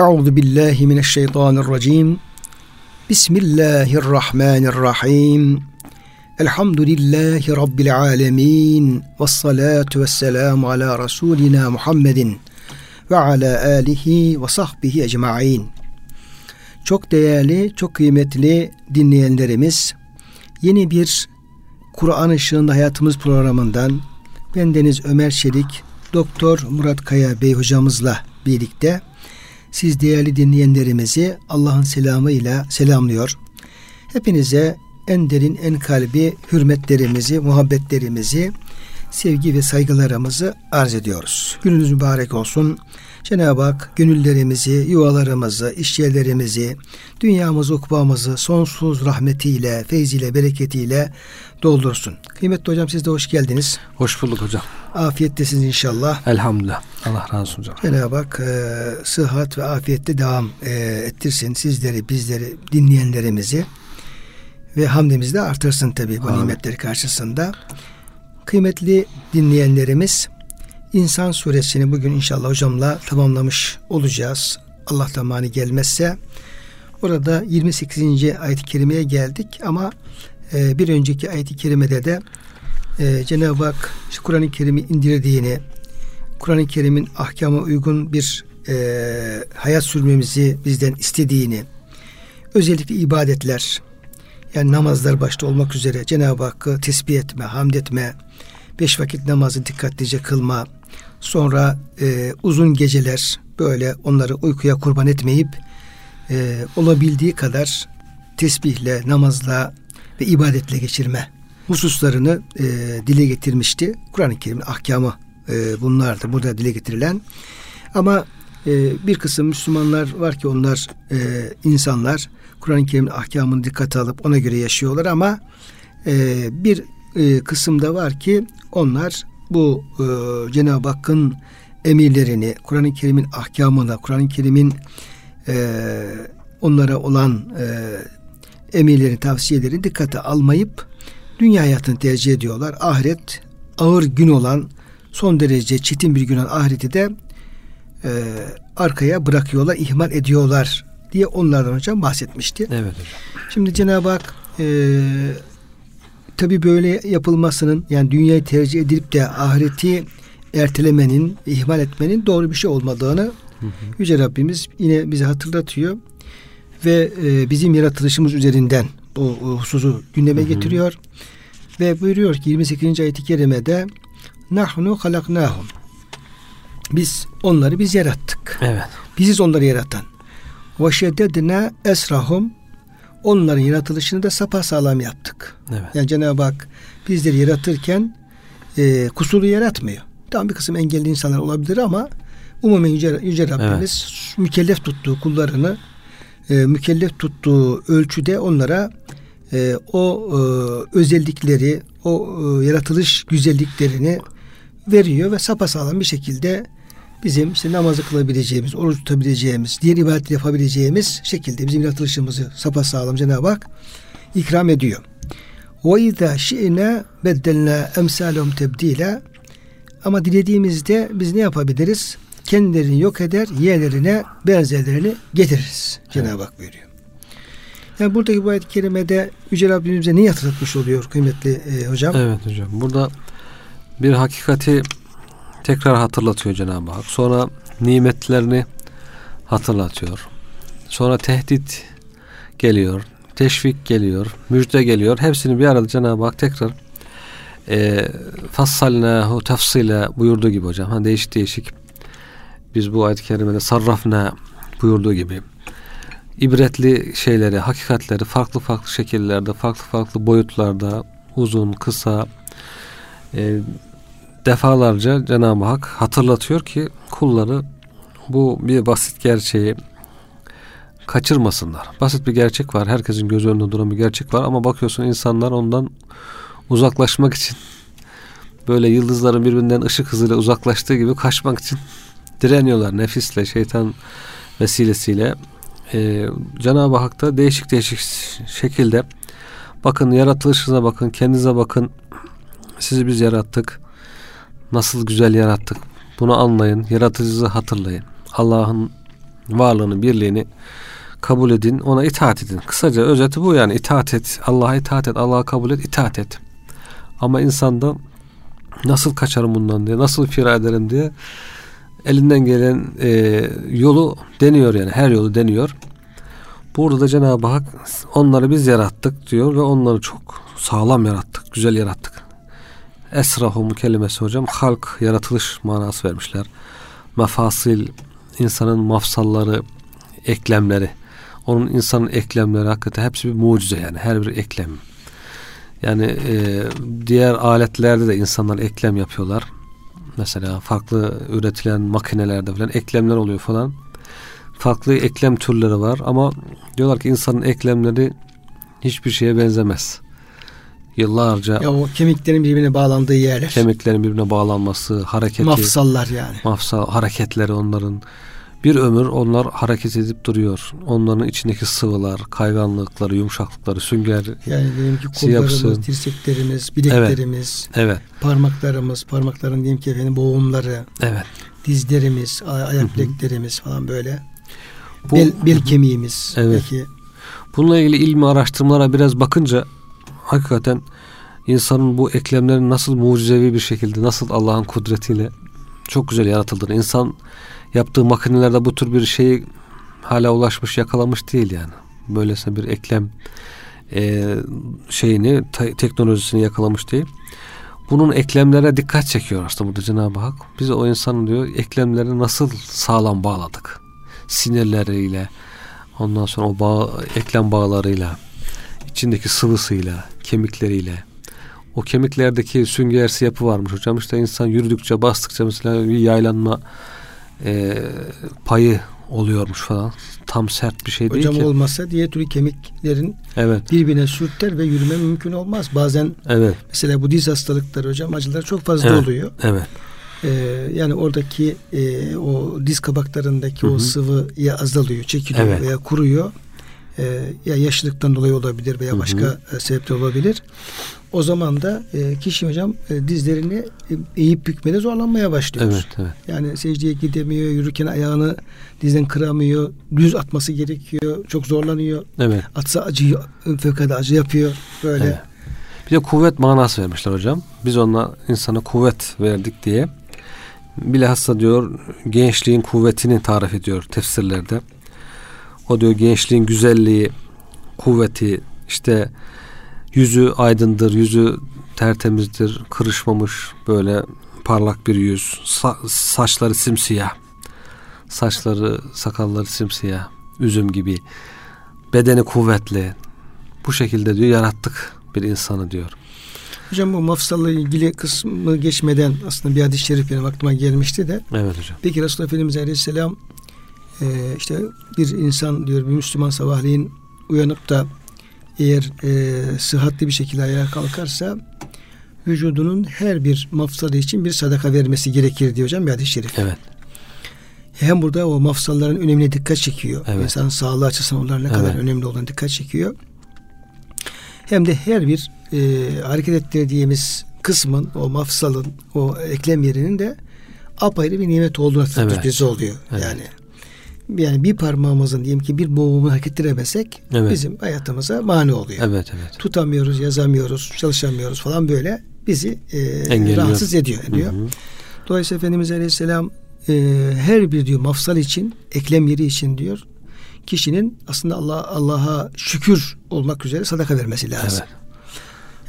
Euzu billahi mineşşeytanirracim. Bismillahirrahmanirrahim. Elhamdülillahi rabbil alamin. Ves salatu vesselamu ala rasulina Muhammedin ve ala alihi ve sahbihi ecmaîn. Çok değerli, çok kıymetli dinleyenlerimiz, yeni bir Kur'an ışığında hayatımız programından ben Deniz Ömer Çelik, Doktor Murat Kaya Bey hocamızla birlikte siz değerli dinleyenlerimizi Allah'ın selamıyla selamlıyor. Hepinize en derin, en kalbi hürmetlerimizi, muhabbetlerimizi, sevgi ve saygılarımızı arz ediyoruz. Gününüz mübarek olsun. Cenab-ı Hak gönüllerimizi, yuvalarımızı, işyerlerimizi, dünyamızı, ukbamızı sonsuz rahmetiyle, feyziyle, bereketiyle doldursun. Kıymetli hocam siz de hoş geldiniz. Hoş bulduk hocam. Afiyettesiniz inşallah. Elhamdülillah. Allah razı olsun hocam. Cenab-ı Hak e, sıhhat ve afiyette devam e, ettirsin sizleri, bizleri, dinleyenlerimizi ve hamdimizi de artırsın tabii bu Amin. nimetleri karşısında. Kıymetli dinleyenlerimiz İnsan suresini bugün inşallah hocamla tamamlamış olacağız. Allah mani gelmezse. Orada 28. ayet-i kerimeye geldik ama e, bir önceki ayet-i kerimede de e, Cenab-ı Hak işte Kur'an-ı Kerim'i indirdiğini, Kur'an-ı Kerim'in ahkama uygun bir e, hayat sürmemizi bizden istediğini, özellikle ibadetler, yani namazlar başta olmak üzere Cenab-ı Hakk'ı tesbih etme, hamd etme, beş vakit namazı dikkatlice kılma, sonra e, uzun geceler böyle onları uykuya kurban etmeyip e, olabildiği kadar tesbihle, namazla ve ibadetle geçirme hususlarını e, dile getirmişti. Kur'an-ı Kerim'in ahkamı e, bunlardı burada dile getirilen. Ama e, bir kısım Müslümanlar var ki onlar e, insanlar Kur'an-ı Kerim'in ahkamını dikkate alıp ona göre yaşıyorlar ama e, bir e, kısımda var ki onlar bu e, Cenab-ı Hakk'ın emirlerini, Kur'an-ı Kerim'in ahkamına, Kur'an-ı Kerim'in e, onlara olan e, emirlerini, tavsiyelerini dikkate almayıp dünya hayatını tercih ediyorlar. Ahiret ağır gün olan, son derece çetin bir gün olan ahireti de e, arkaya bırakıyorlar, ihmal ediyorlar diye onlardan hocam bahsetmişti. Evet hocam. Şimdi Cenab-ı Hak e, tabi böyle yapılmasının yani dünyayı tercih edilip de ahireti ertelemenin, ihmal etmenin doğru bir şey olmadığını hı hı. Yüce Rabbimiz yine bize hatırlatıyor ve e, bizim yaratılışımız üzerinden bu hususu gündeme hı hı. getiriyor ve buyuruyor ki 28. ayet-i kerimede nahnu halaknahum biz onları biz yarattık. Evet. Biziz onları yaratan. Ve şeddedna esrahum onların yaratılışını da sapasağlam yaptık. Evet. Yani Cenab-ı Hak bizleri yaratırken e, kusuru yaratmıyor. Tam bir kısım engelli insanlar olabilir ama umumen Yüce, Yüce Rabbimiz evet. mükellef tuttuğu kullarını e, mükellef tuttuğu ölçüde onlara e, o e, özellikleri, o e, yaratılış güzelliklerini veriyor ve sapasağlam bir şekilde bizim işte namazı kılabileceğimiz, oruç tutabileceğimiz, diğer ibadet yapabileceğimiz şekilde bizim yaratılışımızı sapasağlam Cenab-ı Hak ikram ediyor. İzâ şi'ne beddelnâ emsâlehum tebdîlâ ama dilediğimizde biz ne yapabiliriz? Kendilerini yok eder, yerlerine benzerlerini getiririz. Evet. Cenab-ı Hak buyuruyor. Yani buradaki bu ayet-i kerimede Yüce Rabbimize ne hatırlatmış oluyor kıymetli e, hocam? Evet hocam. Burada bir hakikati tekrar hatırlatıyor Cenab-ı Hak. Sonra nimetlerini hatırlatıyor. Sonra tehdit geliyor. Teşvik geliyor. Müjde geliyor. Hepsini bir arada Cenab-ı Hak tekrar e, fassalnahu tefsile buyurduğu gibi hocam. Hani değişik değişik biz bu ayet-i kerimede sarrafna buyurduğu gibi ibretli şeyleri, hakikatleri farklı farklı şekillerde, farklı farklı boyutlarda uzun, kısa, e, defalarca Cenab-ı Hak hatırlatıyor ki kulları bu bir basit gerçeği kaçırmasınlar. Basit bir gerçek var. Herkesin göz önünde duran bir gerçek var ama bakıyorsun insanlar ondan uzaklaşmak için böyle yıldızların birbirinden ışık hızıyla uzaklaştığı gibi kaçmak için direniyorlar nefisle, şeytan vesilesiyle. Ee, Cenab-ı Hak da değişik değişik şekilde bakın yaratılışınıza bakın, kendinize bakın. Sizi biz yarattık nasıl güzel yarattık. Bunu anlayın, yaratıcınızı hatırlayın. Allah'ın varlığını, birliğini kabul edin, ona itaat edin. Kısaca özeti bu yani itaat et, Allah'a itaat et, Allah'a kabul et, itaat et. Ama insanda nasıl kaçarım bundan diye, nasıl firar ederim diye elinden gelen e, yolu deniyor yani her yolu deniyor. Burada da Cenab-ı Hak onları biz yarattık diyor ve onları çok sağlam yarattık, güzel yarattık. Esrahum kelimesi hocam halk, yaratılış manası vermişler. Mefasil, insanın mafsalları, eklemleri. Onun insanın eklemleri hakikaten hepsi bir mucize yani her bir eklem. Yani e, diğer aletlerde de insanlar eklem yapıyorlar. Mesela farklı üretilen makinelerde falan eklemler oluyor falan. Farklı eklem türleri var ama diyorlar ki insanın eklemleri hiçbir şeye benzemez. Yıllarca ya o kemiklerin birbirine bağlandığı yerler. Kemiklerin birbirine bağlanması, hareketi. Mafsallar yani. Mafsal hareketleri onların bir ömür onlar hareket edip duruyor. Onların içindeki sıvılar, kayganlıkları, yumuşaklıkları, sünger yani diyelim ki kollarımız, yapısı. dirseklerimiz, bileklerimiz, evet. evet. parmaklarımız, parmakların diyelim ki efendim boğumları, evet. dizlerimiz, ayak bileklerimiz falan böyle. Bu, bel, bel kemiğimiz. Evet. Belki. Bununla ilgili ilmi araştırmalara biraz bakınca hakikaten insanın bu eklemlerin nasıl mucizevi bir şekilde, nasıl Allah'ın kudretiyle çok güzel yaratıldığını, insan yaptığı makinelerde bu tür bir şeyi hala ulaşmış yakalamış değil yani. Böylesine bir eklem e, şeyini te- teknolojisini yakalamış değil. Bunun eklemlere dikkat çekiyor aslında burada Cenab-ı Hak. Biz o insanın diyor eklemlerini nasıl sağlam bağladık. Sinirleriyle ondan sonra o bağ, eklem bağlarıyla içindeki sıvısıyla, kemikleriyle o kemiklerdeki süngersi yapı varmış hocam. işte insan yürüdükçe, bastıkça mesela bir yaylanma e, payı oluyormuş falan. Tam sert bir şey Hocam değil ki. Hocam olmasa diğer türlü kemiklerin evet. birbirine sürter ve yürüme mümkün olmaz. Bazen evet. mesela bu diz hastalıkları hocam acılar çok fazla evet. oluyor. Evet. Ee, yani oradaki e, o diz kabaklarındaki Hı-hı. o sıvı ya azalıyor, çekiliyor evet. veya kuruyor. Ee, ya yaşlılıktan dolayı olabilir veya başka Hı-hı. sebepler olabilir. O zaman da e, kişi hocam e, dizlerini e, eğip bükmede zorlanmaya başlıyor. Evet, evet. Yani secdeye gidemiyor, yürürken ayağını dizden kıramıyor, düz atması gerekiyor, çok zorlanıyor. Evet. Atsa acı, fevkalade acı yapıyor böyle. Evet. Bir de kuvvet manası vermişler hocam. Biz ona insana kuvvet verdik diye. Bilhassa diyor gençliğin kuvvetini tarif ediyor tefsirlerde. O diyor gençliğin güzelliği, kuvveti, işte Yüzü aydındır, yüzü tertemizdir, kırışmamış böyle parlak bir yüz. Sa- saçları simsiyah. Saçları, sakalları simsiyah. Üzüm gibi. Bedeni kuvvetli. Bu şekilde diyor yarattık bir insanı diyor. Hocam bu mafsalla ilgili kısmı geçmeden aslında bir hadis-i şerif benim aklıma gelmişti de. Evet hocam. Peki Resulullah Efendimiz Aleyhisselam e, işte bir insan diyor bir Müslüman sabahleyin uyanıp da eğer e, sıhhatli bir şekilde ayağa kalkarsa vücudunun her bir mafsalı için bir sadaka vermesi gerekir diyor hocam bir hadis-i şerif. Evet. Hem burada o mafsalların önemine dikkat çekiyor. Evet. İnsanın sağlığı açısından onlar ne evet. kadar önemli olduğunu dikkat çekiyor. Hem de her bir e, hareket ettirdiğimiz kısmın, o mafsalın, o eklem yerinin de apayrı bir nimet olduğuna evet. bize oluyor. Evet. Yani yani bir parmağımızın diyelim ki bir boğumu hareket ettiremesek evet. bizim hayatımıza mani oluyor. Evet, evet. Tutamıyoruz, yazamıyoruz, çalışamıyoruz falan böyle bizi e, rahatsız ediyor. ediyor. Hı hı. Dolayısıyla Efendimiz Aleyhisselam e, her bir diyor mafsal için, eklem yeri için diyor kişinin aslında Allah Allah'a şükür olmak üzere sadaka vermesi lazım. Evet.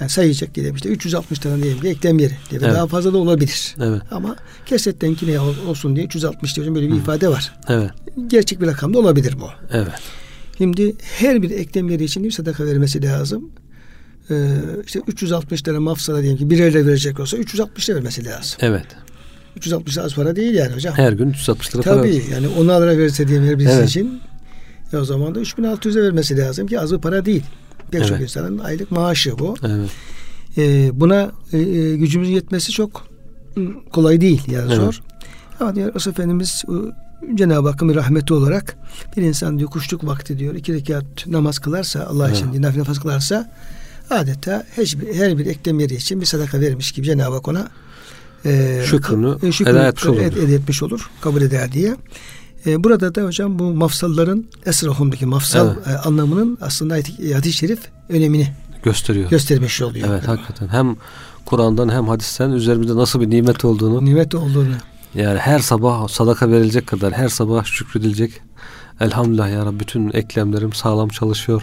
Yani sayacak diyelim işte 360 tane diyelim ki eklem yeri diye evet. daha fazla da olabilir. Evet. Ama kesetten ne olsun diye 360 diye böyle bir Hı. ifade var. Evet. Gerçek bir rakam da olabilir bu. Evet. Şimdi her bir eklem yeri için bir sadaka vermesi lazım. Ee, işte 360 tane mafsala diyelim ki birerle verecek olsa 360 lira vermesi lazım. Evet. 360 az para değil yani hocam. Her gün 360 lira Tabii, para. Tabii yani 10 lira verirse diyelim her birisi evet. için e o zaman da 3600'e vermesi lazım ki az bir para değil. Birçok evet. insanın aylık maaşı bu. Evet. E, buna e, e gücümüzün yetmesi çok kolay değil yani evet. zor. Ama diyor Resul Efendimiz Cenab-ı Hakk'ın bir rahmeti olarak bir insan diyor kuşluk vakti diyor iki rekat namaz kılarsa Allah evet. için diyor, nafile namaz kılarsa adeta her bir, her bir eklem yeri için bir sadaka vermiş gibi Cenab-ı Hak ona e, şükrünü, e, şükrünü eda etmiş olur. Ed, ed etmiş olur. Kabul eder diye. E, burada da hocam bu mafsalların esrahumdaki mafsal Evet. e, anlamının aslında hadis-i şerif önemini gösteriyor. göstermiş oluyor. Evet hakikaten hem Kur'an'dan hem hadisten üzerimizde nasıl bir nimet olduğunu Nimet olduğunu. yani her sabah sadaka verilecek kadar her sabah şükredilecek elhamdülillah ya Rabbi bütün eklemlerim sağlam çalışıyor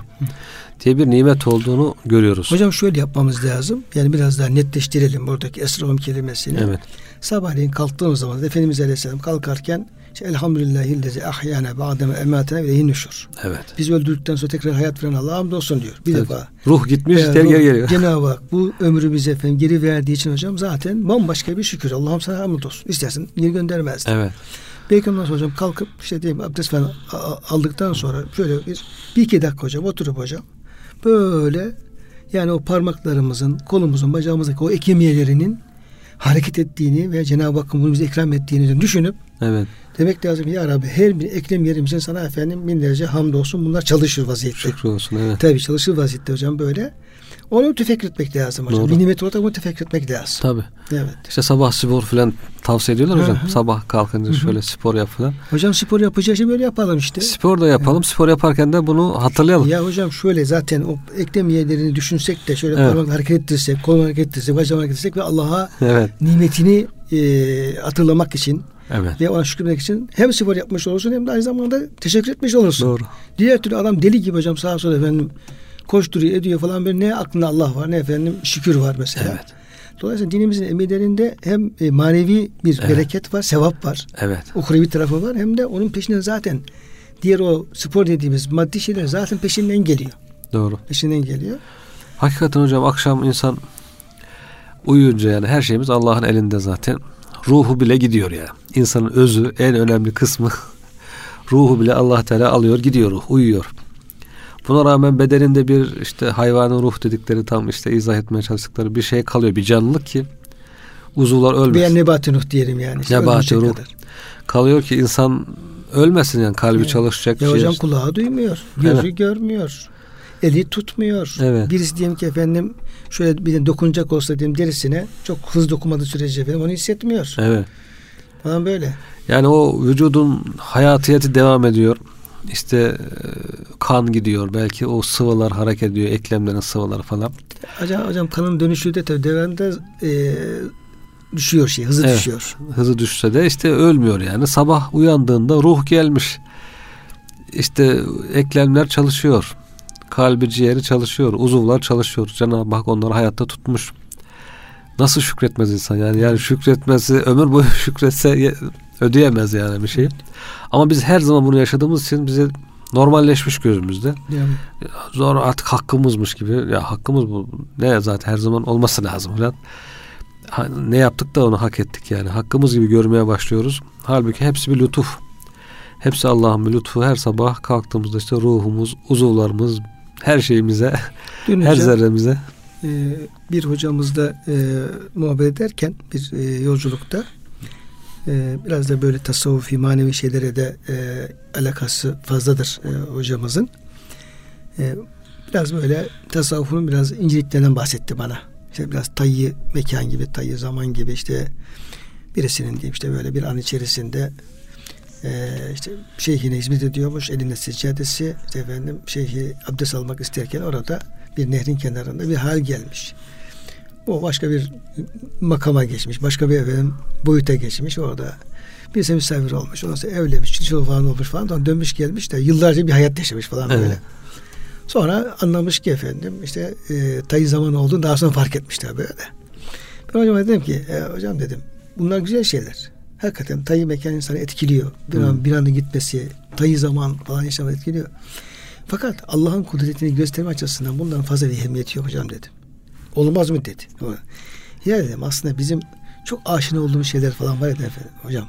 diye bir nimet olduğunu görüyoruz. Hocam şöyle yapmamız lazım. Yani biraz daha netleştirelim buradaki esrahum kelimesini. Evet. Sabahleyin kalktığımız zaman Efendimiz Aleyhisselam kalkarken işte, Elhamdülillahillezi ahyana ba'deme ematene ve nüşür. Evet. Biz öldürdükten sonra tekrar hayat veren Allah'a hamdolsun diyor. Bir Evet. defa. Ruh gitmiş geri o geri geliyor. Cenab-ı Hak bu ömrü bize efendim geri verdiği için hocam zaten bambaşka bir şükür. Allah'ım sana hamdolsun. İstersen geri göndermezdi. Evet. Belki ondan sonra hocam kalkıp işte diyeyim abdest falan aldıktan sonra şöyle bir, bir iki dakika hocam oturup hocam böyle yani o parmaklarımızın, kolumuzun, bacağımızdaki o ekemiyelerinin hareket ettiğini ve Cenab-ı Hakk'ın bunu bize ikram ettiğini düşünüp Evet. Demek lazım ya Rabbi her bir eklem yerimizin sana efendim binlerce hamdolsun bunlar çalışır vaziyette. Şükür olsun. Evet. Tabii çalışır vaziyette hocam böyle. Onu tefekkür etmek lazım hocam. Doğru. Bir nimet olarak bunu tefekkür etmek lazım. Tabii. Evet. İşte sabah spor falan tavsiye ediyorlar hocam. Hı hı. Sabah kalkınca şöyle spor yap falan. Hocam spor yapacağı şey böyle yapalım işte. Spor da yapalım. Spor yaparken de bunu hatırlayalım. Ya hocam şöyle zaten o eklem yerlerini düşünsek de şöyle Evet. parmakla hareket ettirsek, kol hareket ettirsek, bacağımı hareket ettirsek ve Allah'a Evet. nimetini e, hatırlamak için Evet. ve ona şükürmek için hem spor yapmış olursun hem de aynı zamanda teşekkür etmiş olursun. Doğru. Diğer türlü adam deli gibi hocam sağa sola efendim koşturuyor ediyor falan böyle ne aklında Allah var ne efendim şükür var mesela. Evet. Dolayısıyla dinimizin emirlerinde hem e, manevi bir Evet. bereket var, sevap var. Evet. Uhrevi tarafı var hem de onun peşinden zaten diğer o spor dediğimiz maddi şeyler zaten peşinden geliyor. Doğru. Peşinden geliyor. Hakikaten hocam akşam insan uyuyunca yani her şeyimiz Allah'ın elinde zaten. Ruhu bile gidiyor ya. İnsanın özü en önemli kısmı. Ruhu bile Allah Teala alıyor gidiyor ruh uyuyor. Buna rağmen bedeninde bir işte hayvanın ruh dedikleri tam işte izah etmeye çalıştıkları bir şey kalıyor. Bir canlılık ki uzuvlar Veya ölmesin. nebati nuh diyelim yani. İşte Nebati ruh. kadar. Kalıyor ki insan ölmesin yani kalbi Evet. çalışacak. Ya ciğer- hocam kulağı duymuyor. Gözü Evet. görmüyor. Eli tutmuyor. Evet. Birisi diyelim ki efendim şöyle bir de dokunacak olsa diyelim derisine çok hızlı dokunmadığı sürece efendim onu hissetmiyor. Evet. Falan böyle. Yani o vücudun hayatiyeti devam ediyor. İşte e, kan gidiyor. Belki o sıvılar hareket ediyor. Eklemlerin sıvıları falan. Hocam, hocam kanın dönüşü de tabii devamında e, düşüyor şey, hızı Evet. düşüyor. Hızı düşse de işte ölmüyor yani. Sabah uyandığında ruh gelmiş. İşte eklemler çalışıyor. Kalbi ciğeri çalışıyor. Uzuvlar çalışıyor. Cenab-ı Hak onları hayatta tutmuş. Nasıl şükretmez insan yani? Yani şükretmesi ömür boyu şükretse ye- ödeyemez yani bir şey. Ama biz her zaman bunu yaşadığımız için bize normalleşmiş gözümüzde. Yani, Zor artık hakkımızmış gibi. Ya hakkımız bu. Ne zaten her zaman olması lazım falan. Ne yaptık da onu hak ettik yani. Hakkımız gibi görmeye başlıyoruz. Halbuki hepsi bir lütuf. Hepsi Allah'ın bir lütfu. Her sabah kalktığımızda işte ruhumuz, uzuvlarımız, her şeyimize, dün her hocam, zerremize. e, bir hocamızla e, muhabbet ederken bir e, yolculukta e, biraz da böyle tasavvufi manevi şeylere de e, alakası fazladır e, hocamızın. E, biraz böyle tasavvufun biraz inceliklerinden bahsetti bana. İşte biraz tayyi mekan gibi, tayyi zaman gibi işte birisinin diyeyim işte böyle bir an içerisinde e, işte şeyhine hizmet ediyormuş elinde seccadesi işte efendim şeyhi abdest almak isterken orada bir nehrin kenarında bir hal gelmiş. O başka bir makama geçmiş. Başka bir efendim boyuta geçmiş orada. Birisi misafir olmuş. Ondan sonra evlenmiş. Çocuk falan olmuş falan. Sonra dönmüş gelmiş de yıllarca bir hayat yaşamış falan Evet. böyle. Sonra anlamış ki efendim işte e, tayı zaman olduğunu daha sonra fark etmişler böyle. Ben hocama dedim ki e, hocam dedim bunlar güzel şeyler. Hakikaten tayı mekan insanı etkiliyor. Bir an bir anda gitmesi, tayı zaman falan yaşamak etkiliyor. Fakat Allah'ın kudretini gösterme açısından bundan fazla bir ehemmiyeti yok hocam dedim. Olmaz mı dedi. Ya dedim aslında bizim çok aşina olduğumuz şeyler falan var ya efendim hocam.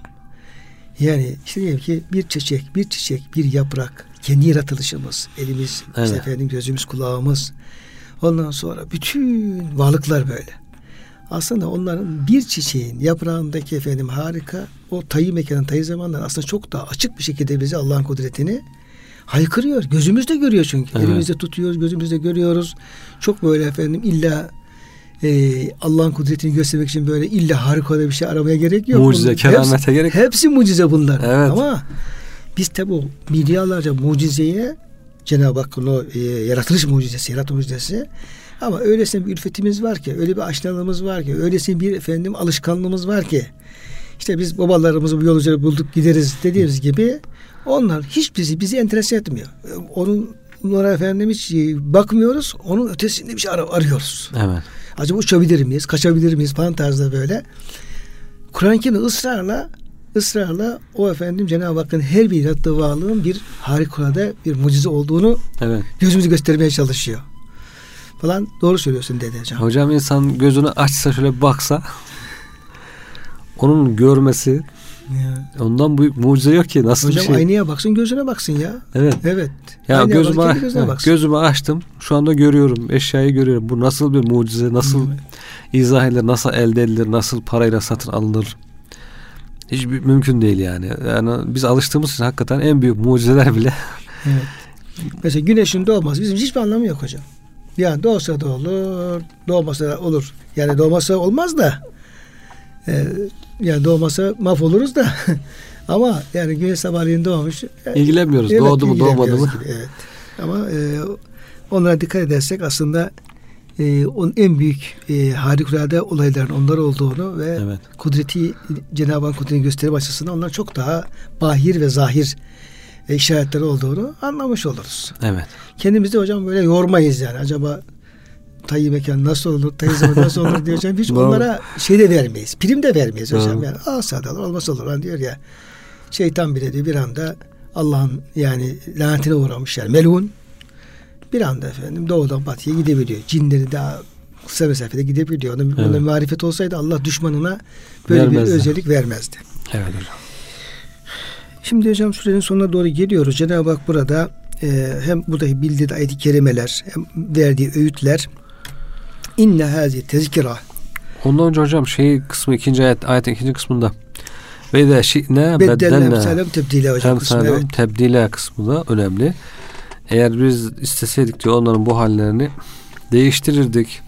Yani işte diyelim ki bir çiçek, bir çiçek, bir yaprak, kendi yaratılışımız, elimiz, Evet. işte efendim gözümüz, kulağımız. Ondan sonra bütün varlıklar böyle. Aslında onların bir çiçeğin yaprağındaki efendim harika o tayı mekanın tayı zamanlar aslında çok daha açık bir şekilde bize Allah'ın kudretini haykırıyor. Gözümüzde görüyor çünkü. Evet. Elimizde tutuyoruz, gözümüzde görüyoruz. Çok böyle efendim illa e, Allah'ın kudretini göstermek için böyle illa harika bir şey aramaya gerek yok. Mucize, keramete hepsi, gerek- Hepsi mucize bunlar. Evet. Ama Biz tabi o milyarlarca mucizeye Cenab-ı Hakk'ın o e, yaratılış mucizesi, yaratma mucizesi ama öylesine bir ülfetimiz var ki, öyle bir aşinalığımız var ki, öylesine bir efendim alışkanlığımız var ki işte biz babalarımızı bu yolcuları bulduk gideriz dediğimiz gibi onlar hiçbirisi bizi enterese etmiyor. Onun bunlara efendim hiç bakmıyoruz. Onun ötesinde bir şey ar- arıyoruz. Evet. Acaba uçabilir miyiz? Kaçabilir miyiz? Falan tarzda böyle. Kur'an-ı Kerim'de ısrarla ısrarla o efendim Cenab-ı Hakk'ın her bir yarattığı varlığın bir harikulade bir mucize olduğunu Evet. gözümüzü göstermeye çalışıyor. Falan doğru söylüyorsun dedi hocam. Hocam insan gözünü açsa şöyle baksa onun görmesi Ya. ondan büyük mucize yok ki nasıl Hocam bir şey. aynaya baksın gözüne baksın ya. Evet. Evet. Ya Aynaya baksın, kendi gözüne baksın. gözümü açtım. Şu anda görüyorum. Eşyayı görüyorum. Bu nasıl bir mucize? Nasıl Evet. izah edilir? Nasıl elde edilir? Nasıl parayla satın alınır? Hiç mümkün değil yani. Yani biz alıştığımız için hakikaten en büyük mucizeler bile Evet. Mesela güneşin doğması bizim hiçbir anlamı yok hocam. Yani doğsa da olur, doğmasa da olur. Yani doğmasa olmaz da. e, yani doğmasa mahvoluruz da. Ama yani güneş sabahleyin doğmuş. e, ilgilenmiyoruz. evet, Doğdu mu doğmadı mı? gibi, evet. Ama e, onlara dikkat edersek aslında e, onun en büyük e, harikulade olayların onlar olduğunu ve Evet. kudreti Cenab-ı Hak kudretini gösterme açısından onlar çok daha bahir ve zahir işaretleri olduğunu anlamış oluruz. Evet. Kendimizi hocam böyle yormayız yani. Acaba tayyi mekan nasıl olur, tayyi zaman nasıl olur diye hocam hiç onlara şey de vermeyiz. Prim de vermeyiz hocam. Yani alsa da olur, olmasa olur hani diyor ya. Şeytan bile diyor bir anda Allah'ın yani lanetine uğramış yani melun bir anda efendim doğudan batıya gidebiliyor. Cinleri daha kısa mesafede gidebiliyor. Ona, Evet. ona marifet olsaydı Allah düşmanına böyle Vermezdi. bir özellik vermezdi. Evet hocam. Şimdi hocam sürenin sonuna doğru geliyoruz. Cenab-ı Hak burada e, hem buradaki bildiği ayet-i kerimeler hem verdiği öğütler inne hazi tezkira Ondan önce hocam şey kısmı ikinci ayet ayetin ikinci kısmında ve de şi'ne beddelne tebdile hocam kısmı, evet. tebdile kısmı da önemli. Eğer biz isteseydik diyor onların bu hallerini değiştirirdik.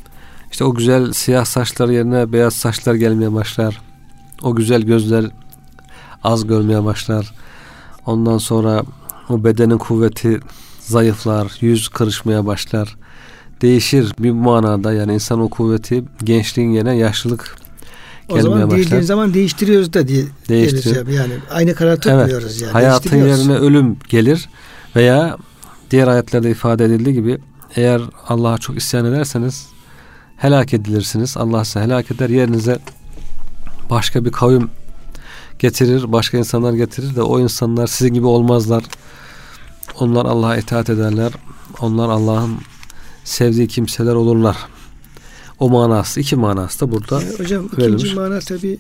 İşte o güzel siyah saçlar yerine beyaz saçlar gelmeye başlar. O güzel gözler az görmeye başlar. Ondan sonra o bedenin kuvveti zayıflar, yüz kırışmaya başlar. Değişir bir manada yani insan o kuvveti gençliğin yerine yaşlılık O gelmeye zaman başlar. değiştiğin zaman değiştiriyoruz da diye Değiştiriyor. Yani aynı karar tutmuyoruz yani. Hayatın yerine ölüm gelir veya diğer ayetlerde ifade edildiği gibi eğer Allah'a çok isyan ederseniz helak edilirsiniz. Allah size helak eder. Yerinize başka bir kavim getirir, başka insanlar getirir de o insanlar sizin gibi olmazlar. Onlar Allah'a itaat ederler. Onlar Allah'ın sevdiği kimseler olurlar. O manası, iki manası da burada Yani hocam verilmiş. ikinci mana tabi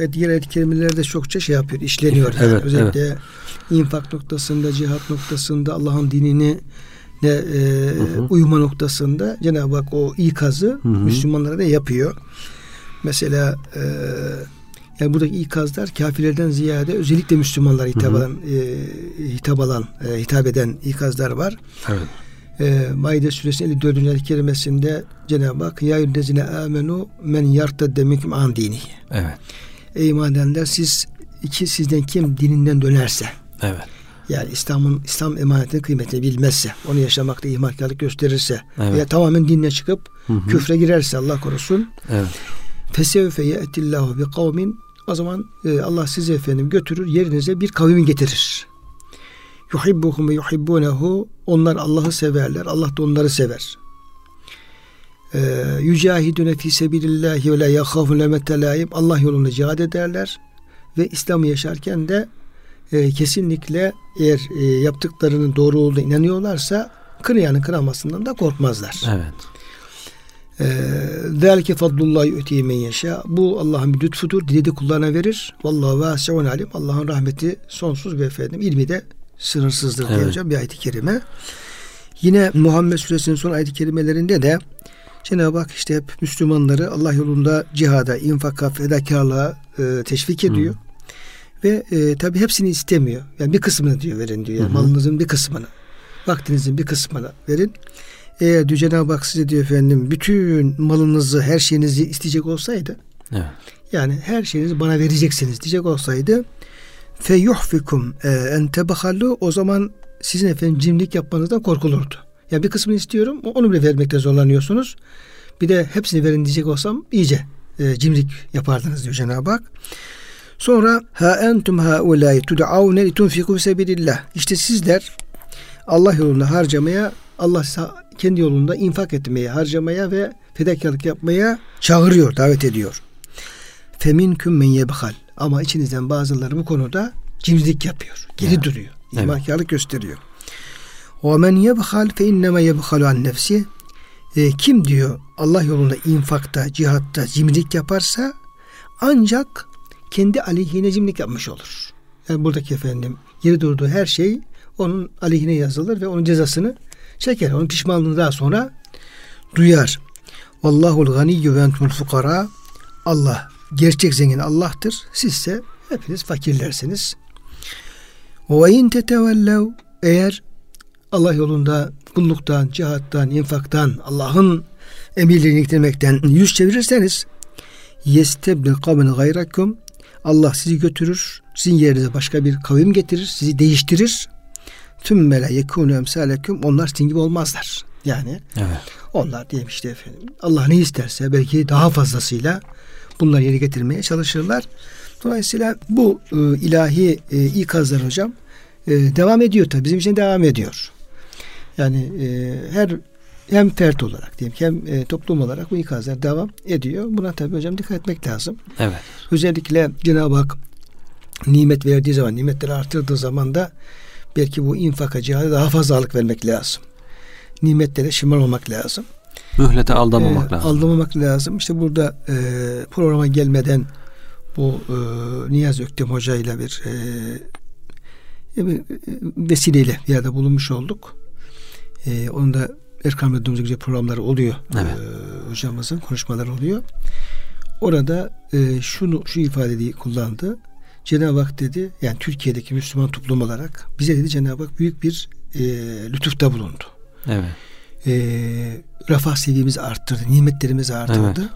e, diğer ayet kelimelerde çokça şey yapıyor, işleniyor. Yani. Evet, Özellikle infak noktasında, cihat noktasında, Allah'ın dinini ne e, hı. uyuma noktasında Cenab-ı Hak o ikazı Hı hı. Müslümanlara da yapıyor. Mesela e, yani buradaki ikazlar kafirlerden ziyade özellikle Müslümanlara hitap alan e, hitap alan e, hitap eden ikazlar var. evet. E, Maide suresinin 54. ayet kerimesinde Cenab-ı Hak ya yüddezine amenu men yartadde minkum an dinihi. Evet. Ey iman edenler siz iki sizden kim dininden dönerse Evet. yani İslam'ın İslam emanetinin kıymetini bilmezse, onu yaşamakta ihmalkarlık gösterirse Evet. veya tamamen dinle çıkıp Hı hı. küfre girerse Allah korusun Evet. fesevfe ye'tillahu bi kavmin o zaman e, Allah sizi efendim götürür yerinize bir kavmi getirir. Yuhibbuhum ve yuhibbunehu onlar Allah'ı severler. Allah da onları sever. E, Yücahidune fi sebilillahi ve la yakhafun. Allah yolunda cihad ederler ve İslam'ı yaşarken de e, kesinlikle eğer e, yaptıklarının doğru olduğuna inanıyorlarsa kınayanın kınamasından da korkmazlar. Evet. Zelike fadlullah yu'tihi men yeşâ. Bu Allah'ın bir lütfudur. Dilediği kullarına verir. Vallahu vâsi'un alim. Allah'ın rahmeti sonsuz ve efendim ilmi de sınırsızdır Evet. hocam bir ayet-i kerime. Yine Muhammed Suresinin son ayet-i kerimelerinde de Cenab-ı Hak işte hep Müslümanları Allah yolunda cihada, infaka, fedakarlığa e, teşvik ediyor. Ve e, tabi hepsini istemiyor. Yani bir kısmını diyor verin diyor. Hı hı. malınızın bir kısmını, vaktinizin bir kısmını verin. Eğer diyor Cenab-ı Hak size diyor efendim bütün malınızı, her şeyinizi isteyecek olsaydı Evet. yani her şeyinizi bana vereceksiniz diyecek olsaydı fe yuhfikum e, en tebahallu o zaman sizin efendim cimrilik yapmanızdan korkulurdu. Ya bir kısmını istiyorum onu bile vermekte zorlanıyorsunuz. Bir de hepsini verin diyecek olsam iyice e, cimrilik yapardınız diyor Cenab-ı Hak. Sonra ha entum haulâi tud'avne litunfiku sebilillah. İşte sizler Allah yolunda harcamaya, Allah kendi yolunda infak etmeye, harcamaya ve fedakarlık yapmaya çağırıyor, davet ediyor. Feminkum men yebhal. Ama içinizden bazıları bu konuda cimrilik yapıyor. Geri ya. duruyor. İmakarlık evet. gösteriyor. O men yebhal fe innema yebhalu an nefsi. E, kim diyor Allah yolunda infakta, cihatta cimrilik yaparsa ancak kendi aleyhine cimrilik yapmış olur. Yani buradaki efendim geri durduğu her şey onun aleyhine yazılır ve onun cezasını çeker. Onun pişmanlığını daha sonra duyar. Vallahul ganiyyü ve entumul fukara. Allah gerçek zengin Allah'tır. Sizse hepiniz fakirlersiniz. Ve in tetevellev eğer Allah yolunda kulluktan, cihattan, infaktan, Allah'ın emirlerini getirmekten yüz çevirirseniz yestebdil kavmen gayrakum Allah sizi götürür, sizin yerinize başka bir kavim getirir, sizi değiştirir. Tüm mele yekûnü emsâleküm onlar sizin gibi olmazlar. Yani evet. onlar diyelim işte efendim Allah ne isterse belki daha fazlasıyla bunları yeri getirmeye çalışırlar. Dolayısıyla bu e, ilahi e, ikazlar hocam e, devam ediyor tabii bizim için devam ediyor. Yani e, her hem fert olarak diyelim hem e, toplum olarak bu ikazlar devam ediyor. Buna tabii hocam dikkat etmek lazım. Evet. Özellikle Cenab-ı Hak nimet verdiği zaman, nimetleri artırdığı zaman da belki bu infaka cihada daha fazla ağırlık vermek lazım. Nimetlere şımarmamak lazım. Mühlete aldamamak e, lazım. Aldamamak lazım. İşte burada e, programa gelmeden bu e, Niyaz Öktem Hoca ile bir e, bir vesileyle bir yerde bulunmuş olduk. E, onun da Erkam Radyomuzda güzel programları oluyor. Evet. E, hocamızın konuşmaları oluyor. Orada e, şunu şu ifadeyi kullandı. Cenab-ı Hak dedi yani Türkiye'deki Müslüman toplum olarak bize dedi Cenab-ı Hak büyük bir e, lütufta bulundu. Evet. E, refah seviyemizi arttırdı, nimetlerimizi arttırdı.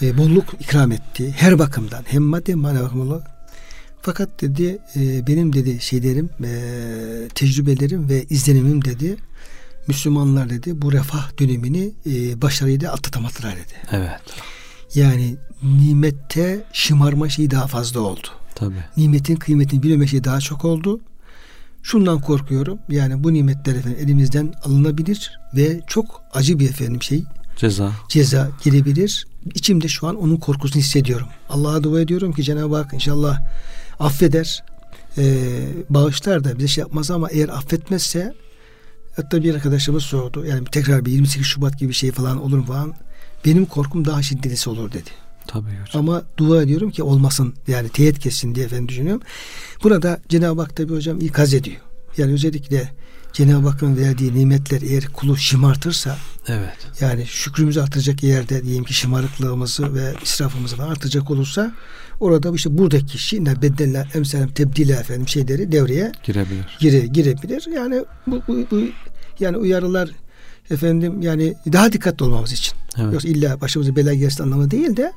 Evet. E, bolluk ikram etti. Her bakımdan hem maddi hem manevi bakımdan. Fakat dedi e, benim dedi şeylerim, e, tecrübelerim ve izlenimim dedi Müslümanlar dedi bu refah dönemini e, başarıyla atlatamadılar dedi. Evet. Yani nimette şımarma şeyi daha fazla oldu. Tabii. Nimetin kıymetini bilmeme şeyi daha çok oldu. Şundan korkuyorum. Yani bu nimetler efendim elimizden alınabilir ve çok acı bir efendim şey. Ceza. Ceza gelebilir. İçimde şu an onun korkusunu hissediyorum. Allah'a dua ediyorum ki Cenab-ı Hak inşallah affeder. Ee, bağışlar da bize şey yapmaz ama eğer affetmezse Hatta bir arkadaşımız sordu. Yani tekrar bir 28 Şubat gibi bir şey falan olur mu falan. Benim korkum daha şiddetlisi olur dedi. Tabii hocam. Ama dua ediyorum ki olmasın. Yani teyit kessin diye efendim düşünüyorum. Burada Cenab-ı Hak tabi hocam ikaz ediyor. Yani özellikle Cenab-ı Hakk'ın verdiği nimetler eğer kulu şımartırsa evet. yani şükrümüzü artıracak yerde diyelim ki şımarıklığımızı ve israfımızı falan artıracak olursa orada işte buradaki şi'ne bedelle emsalem tebdile efendim şeyleri devreye girebilir. Gire, girebilir. Yani bu, bu, bu yani uyarılar efendim yani daha dikkatli olmamız için. Evet. Yoksa illa başımıza bela gelsin anlamı değil de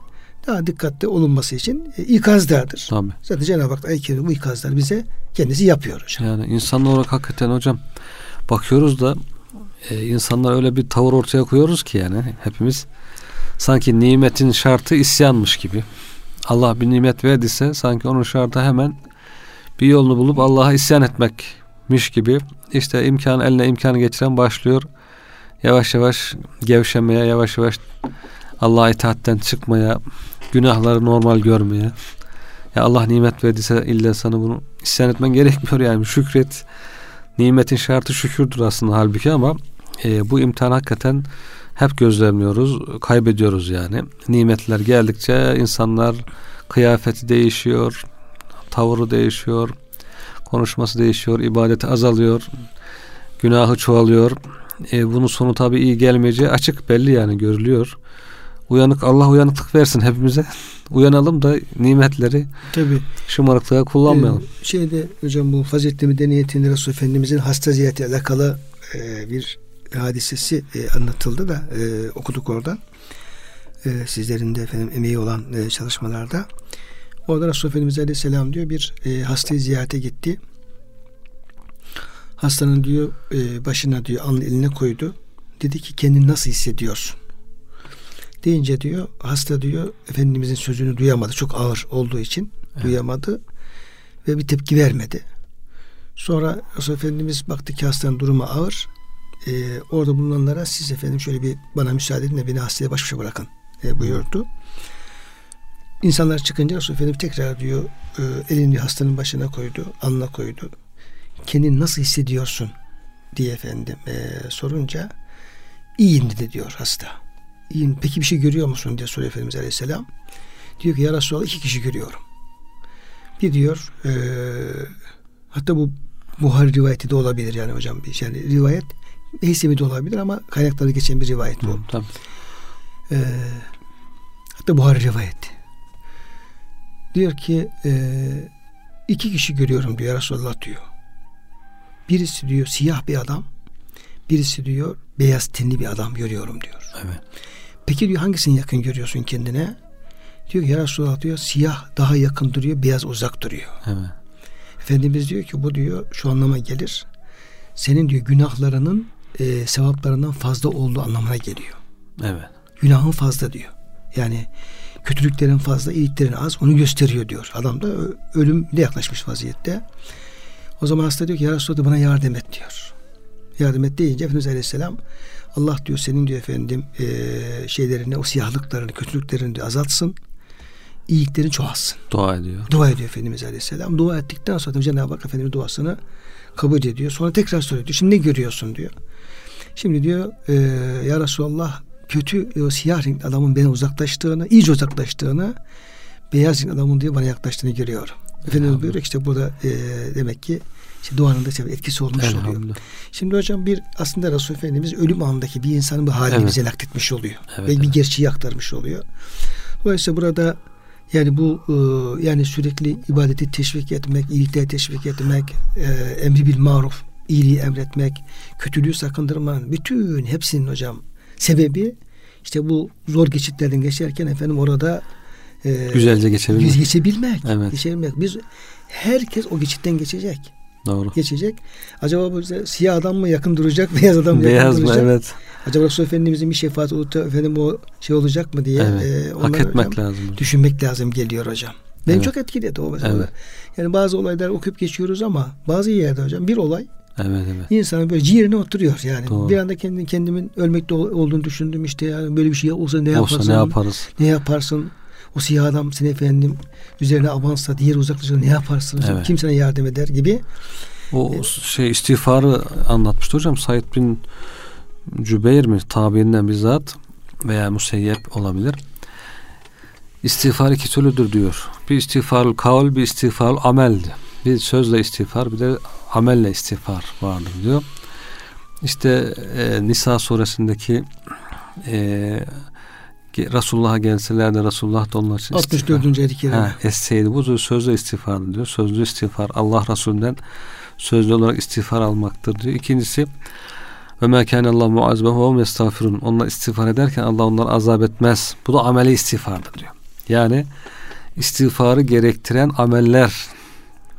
daha dikkatli olunması için e, ikazlardır. Tabii. Zaten Cenab-ı Hak ayet bu ikazlar bize kendisi yapıyor hocam. Yani insan olarak hakikaten hocam bakıyoruz da e, insanlar öyle bir tavır ortaya koyuyoruz ki yani hepimiz sanki nimetin şartı isyanmış gibi. Allah bir nimet verdiyse sanki onun şartı hemen bir yolunu bulup Allah'a isyan etmekmiş gibi işte imkan eline imkanı geçiren başlıyor. Yavaş yavaş gevşemeye, yavaş yavaş Allah'a itaatten çıkmaya, günahları normal görmeye. Ya Allah nimet verdiyse illa sana bunu isyan etmen gerekmiyor yani şükret. Nimetin şartı şükürdür aslında halbuki ama e, bu imtihan hakikaten hep gözlemliyoruz, kaybediyoruz yani. Nimetler geldikçe insanlar kıyafeti değişiyor, tavırı değişiyor, konuşması değişiyor, ibadeti azalıyor, günahı çoğalıyor. E, bunun sonu tabii iyi gelmeyeceği açık belli yani görülüyor. Uyanık Allah uyanıklık versin hepimize. Uyanalım da nimetleri Tabii. şımarıklığa kullanmayalım. Ee, şeyde hocam bu faziletli medeniyetinde Resul Efendimizin hasta ziyareti alakalı e, bir hadisesi e, anlatıldı da e, okuduk oradan. E, sizlerin de efendim emeği olan e, çalışmalarda. Orada Resulullah Efendimiz Aleyhisselam diyor bir e, hastayı ziyarete gitti. Hastanın diyor e, başına diyor alnı eline koydu. Dedi ki kendini nasıl hissediyorsun? Deyince diyor hasta diyor Efendimizin sözünü duyamadı. Çok ağır olduğu için evet. duyamadı ve bir tepki vermedi. Sonra Resulullah Efendimiz baktı ki hastanın durumu ağır. Ee, orada bulunanlara siz efendim şöyle bir bana müsaade edin de beni hastaya baş başa bırakın e, buyurdu. İnsanlar çıkınca Resulullah Efendimiz tekrar diyor e, elini hastanın başına koydu, alnına koydu. Kendini nasıl hissediyorsun diye efendim e, sorunca iyiyim dedi diyor hasta. İyiyim. Peki bir şey görüyor musun diye soruyor Efendimiz Aleyhisselam. Diyor ki ya Resulallah iki kişi görüyorum. Bir diyor e, hatta bu Buhari rivayeti de olabilir yani hocam. Yani rivayet Heysemi de olabilir ama kaynaklarda geçen bir rivayet bu. Tamam. E, hatta Buhari rivayeti. Diyor ki e, iki kişi görüyorum diyor Resulullah diyor. Birisi diyor siyah bir adam. Birisi diyor beyaz tenli bir adam görüyorum diyor. Evet. Peki diyor hangisini yakın görüyorsun kendine? Diyor ya Resulallah diyor siyah daha yakın duruyor, beyaz uzak duruyor. Evet. Efendimiz diyor ki bu diyor şu anlama gelir. Senin diyor günahlarının e, sevaplarından fazla olduğu anlamına geliyor. Evet. Günahın fazla diyor. Yani kötülüklerin fazla, iyiliklerin az onu gösteriyor diyor. Adam da ölümle yaklaşmış vaziyette. O zaman hasta diyor ki ya Resulallah bana yardım et diyor. Yardım et deyince Efendimiz Aleyhisselam Allah diyor senin diyor efendim e, şeylerini, o siyahlıklarını, kötülüklerini diyor, azaltsın. iyiliklerini çoğalsın. Dua ediyor. Dua ediyor Efendimiz Aleyhisselam. Dua ettikten sonra Cenab-ı Hak Efendimiz duasını kabul ediyor. Sonra tekrar soruyor. Diyor, Şimdi ne görüyorsun diyor. Şimdi diyor e, ya Resulallah kötü o siyah renkli adamın beni uzaklaştığını, iyice uzaklaştığını, beyaz renkli adamın diyor bana yaklaştığını görüyorum. Efendimiz buyuruyor işte burada e, demek ki işte duanın da etkisi olmuş oluyor. Şimdi hocam bir aslında Resul Efendimiz ölüm anındaki bir insanın bu halini evet. bize nakletmiş oluyor. Evet, ve evet. bir gerçeği aktarmış oluyor. Dolayısıyla burada yani bu e, yani sürekli ibadeti teşvik etmek, iyilikleri teşvik etmek, e, emri bil maruf, iyiliği emretmek, kötülüğü sakındırmanın bütün hepsinin hocam sebebi işte bu zor geçitlerden geçerken efendim orada e, güzelce geçebilmek. Geçebilmek. Evet. Geçebilmek. Biz herkes o geçitten geçecek. Doğru. Geçecek. Acaba bu siyah adam mı yakın duracak, beyaz adam mı beyaz yakın mı, duracak? Evet. Acaba Resul Efendimizin bir şefaati olup da efendim o şey olacak mı diye evet. e, hak etmek hocam, lazım. Düşünmek lazım geliyor hocam. Beni evet. çok etkiledi o mesela. Evet. Yani bazı olaylar okuyup geçiyoruz ama bazı yerde hocam bir olay Evet evet. İnsanın böyle ciğerine oturuyor yani. Doğru. Bir anda kendi kendimin ölmekte olduğunu düşündüm işte yani böyle bir şey olsa ne olsa yaparsın? ne yaparız? Ne yaparsın? O siyah adam seni efendim üzerine avansa diğer uzaklaşır ne yaparsın? Evet. Kim sana yardım eder gibi. O ee, şey istiğfarı anlatmıştı hocam. Said bin Cübeyr mi? Tabiinden bizzat veya Museyyep olabilir. İstiğfar iki türlüdür diyor. Bir istiğfarul kavl, bir istiğfarul ameldi. Bir sözle istiğfar, bir de amelle istiğfar vardır diyor. İşte e, Nisa suresindeki e, Resulullah'a gelseler de Resulullah da onlar için 64. ayet-i kerime. Esseydi bu sözlü istiğfar diyor. Sözlü istiğfar Allah Resulü'nden sözlü olarak istiğfar almaktır diyor. İkincisi ve mâ kâne Allah muazbehu ve estağfirun. Onlar istiğfar ederken Allah onları azap etmez. Bu da ameli istiğfardır diyor. Yani istiğfarı gerektiren ameller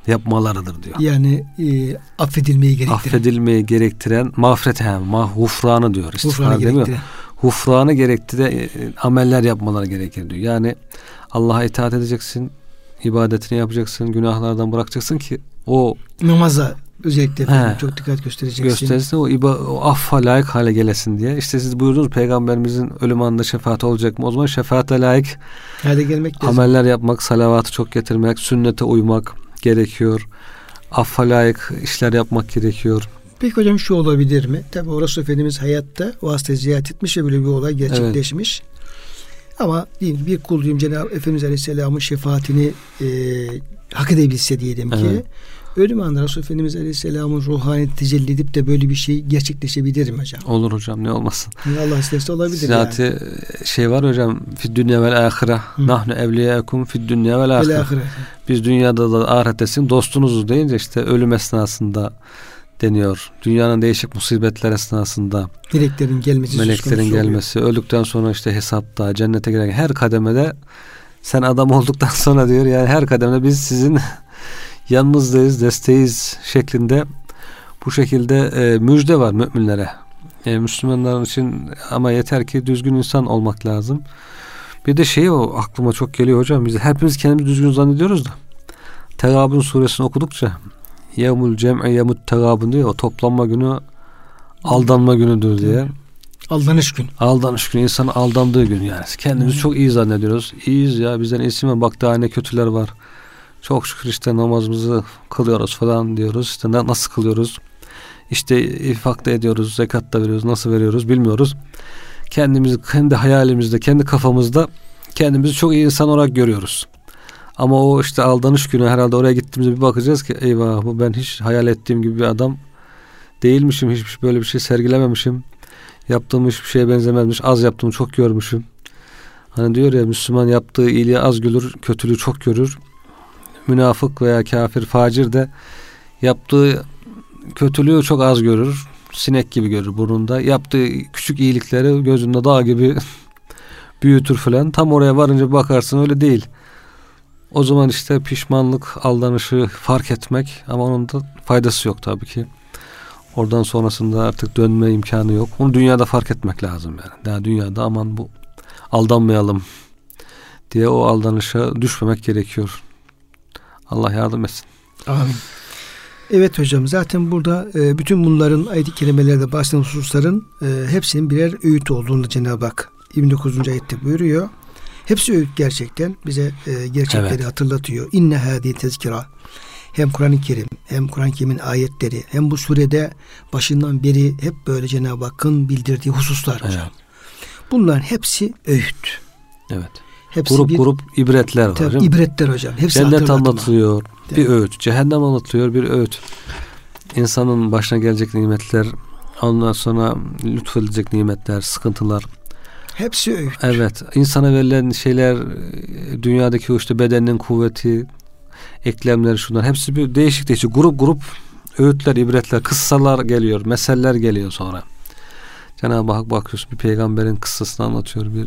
yapmalarıdır diyor. Yani e, affedilmeyi gerektiren. Affedilmeyi gerektiren mağfiret hem mahufranı diyor. İstiğfar demiyor. Hufranı gerektiren e, ameller yapmaları gerekir diyor. Yani Allah'a itaat edeceksin, ibadetini yapacaksın, günahlardan bırakacaksın ki o namaza özellikle he, çok dikkat göstereceksin. Gösterirsin o, iba, o affa layık hale gelesin diye. İşte siz buyurdunuz peygamberimizin ölüm anında şefaat olacak mı? O zaman şefaate layık hale gelmek lazım. Ameller yapmak, salavatı çok getirmek, sünnete uymak gerekiyor. Affa layık işler yapmak gerekiyor. Peki hocam şu olabilir mi? Tabi orası Efendimiz hayatta o hastayı ziyaret etmiş ve böyle bir olay gerçekleşmiş. Evet. Ama diyeyim bir kul diyeyim Cenab-ı Efendimiz Aleyhisselam'ın şefaatini e, hak edebilse diyelim ki evet. ölüm anında Resul Efendimiz Aleyhisselam'ın ruhani tecelli edip de böyle bir şey gerçekleşebilir mi hocam? Olur hocam ne olmasın. Allah isterse olabilir Zaten yani. şey var hocam fi dünya vel ahire nahnu evliyakum fi dünya vel ahire. Biz dünyada da ahirettesin dostunuzuz deyince işte ölüm esnasında deniyor. Dünyanın değişik musibetler esnasında meleklerin gelmesi meleklerin gelmesi, oluyor. öldükten sonra işte hesapta, cennete giren her kademede Sen adam olduktan sonra diyor yani her kademde biz sizin yanınızdayız, desteğiz şeklinde bu şekilde e, müjde var müminlere. E, Müslümanların için ama yeter ki düzgün insan olmak lazım. Bir de şey o aklıma çok geliyor hocam. Biz hepimiz kendimizi düzgün zannediyoruz da. Tegabun suresini okudukça Yevmul cem'i yemut tegabun diyor. O toplanma günü aldanma günüdür diye. Aldanış gün. Aldanış günü insanın aldandığı gün yani. Kendimizi Hı. çok iyi zannediyoruz. İyiyiz ya bizden iyisi mi? Bak daha ne kötüler var. Çok şükür işte namazımızı kılıyoruz falan diyoruz. İşte nasıl kılıyoruz? İşte ifak da ediyoruz, zekat da veriyoruz, nasıl veriyoruz bilmiyoruz. Kendimizi kendi hayalimizde, kendi kafamızda kendimizi çok iyi insan olarak görüyoruz. Ama o işte aldanış günü herhalde oraya gittiğimizde bir bakacağız ki eyvah bu ben hiç hayal ettiğim gibi bir adam değilmişim. Hiç böyle bir şey sergilememişim. Yaptığım hiçbir şeye benzemezmiş. Az yaptığımı çok görmüşüm. Hani diyor ya Müslüman yaptığı iyiliği az görür, kötülüğü çok görür. Münafık veya kafir, facir de yaptığı kötülüğü çok az görür. Sinek gibi görür burnunda. Yaptığı küçük iyilikleri gözünde dağ gibi büyütür falan. Tam oraya varınca bakarsın öyle değil. O zaman işte pişmanlık, aldanışı fark etmek ama onun da faydası yok tabii ki. Oradan sonrasında artık dönme imkanı yok. Onu dünyada fark etmek lazım yani. Daha dünyada aman bu aldanmayalım diye o aldanışa düşmemek gerekiyor. Allah yardım etsin. Amin. Evet hocam zaten burada e, bütün bunların ayet-i kerimelerde bahseden hususların e, hepsinin birer öğüt olduğunu Cenab-ı Hak 29. ayette buyuruyor. Hepsi öğüt gerçekten bize e, gerçekleri evet. hatırlatıyor. İnne hadi tezkira. Hem Kur'an-ı Kerim hem Kur'an-ı Kerim'in ayetleri hem bu surede başından beri hep böyle Cenab-ı Hakk'ın bildirdiği hususlar hocam. Evet. Bunların hepsi öğüt. Evet. Hepsi grup bir, grup ibretler var tabii. İbretler hocam. Hepsi Cennet anlatılıyor. Bir öğüt. Cehennem anlatılıyor. Bir öğüt. İnsanın başına gelecek nimetler, ondan sonra lütfedilecek nimetler, sıkıntılar. Hepsi öğüt. Evet. insana verilen şeyler dünyadaki o işte bedenin kuvveti, eklemleri şunlar hepsi bir değişik değişik grup grup öğütler, ibretler, kıssalar geliyor, meseller geliyor sonra. Cenab-ı Hak bakıyorsun bir peygamberin kıssasını anlatıyor. Bir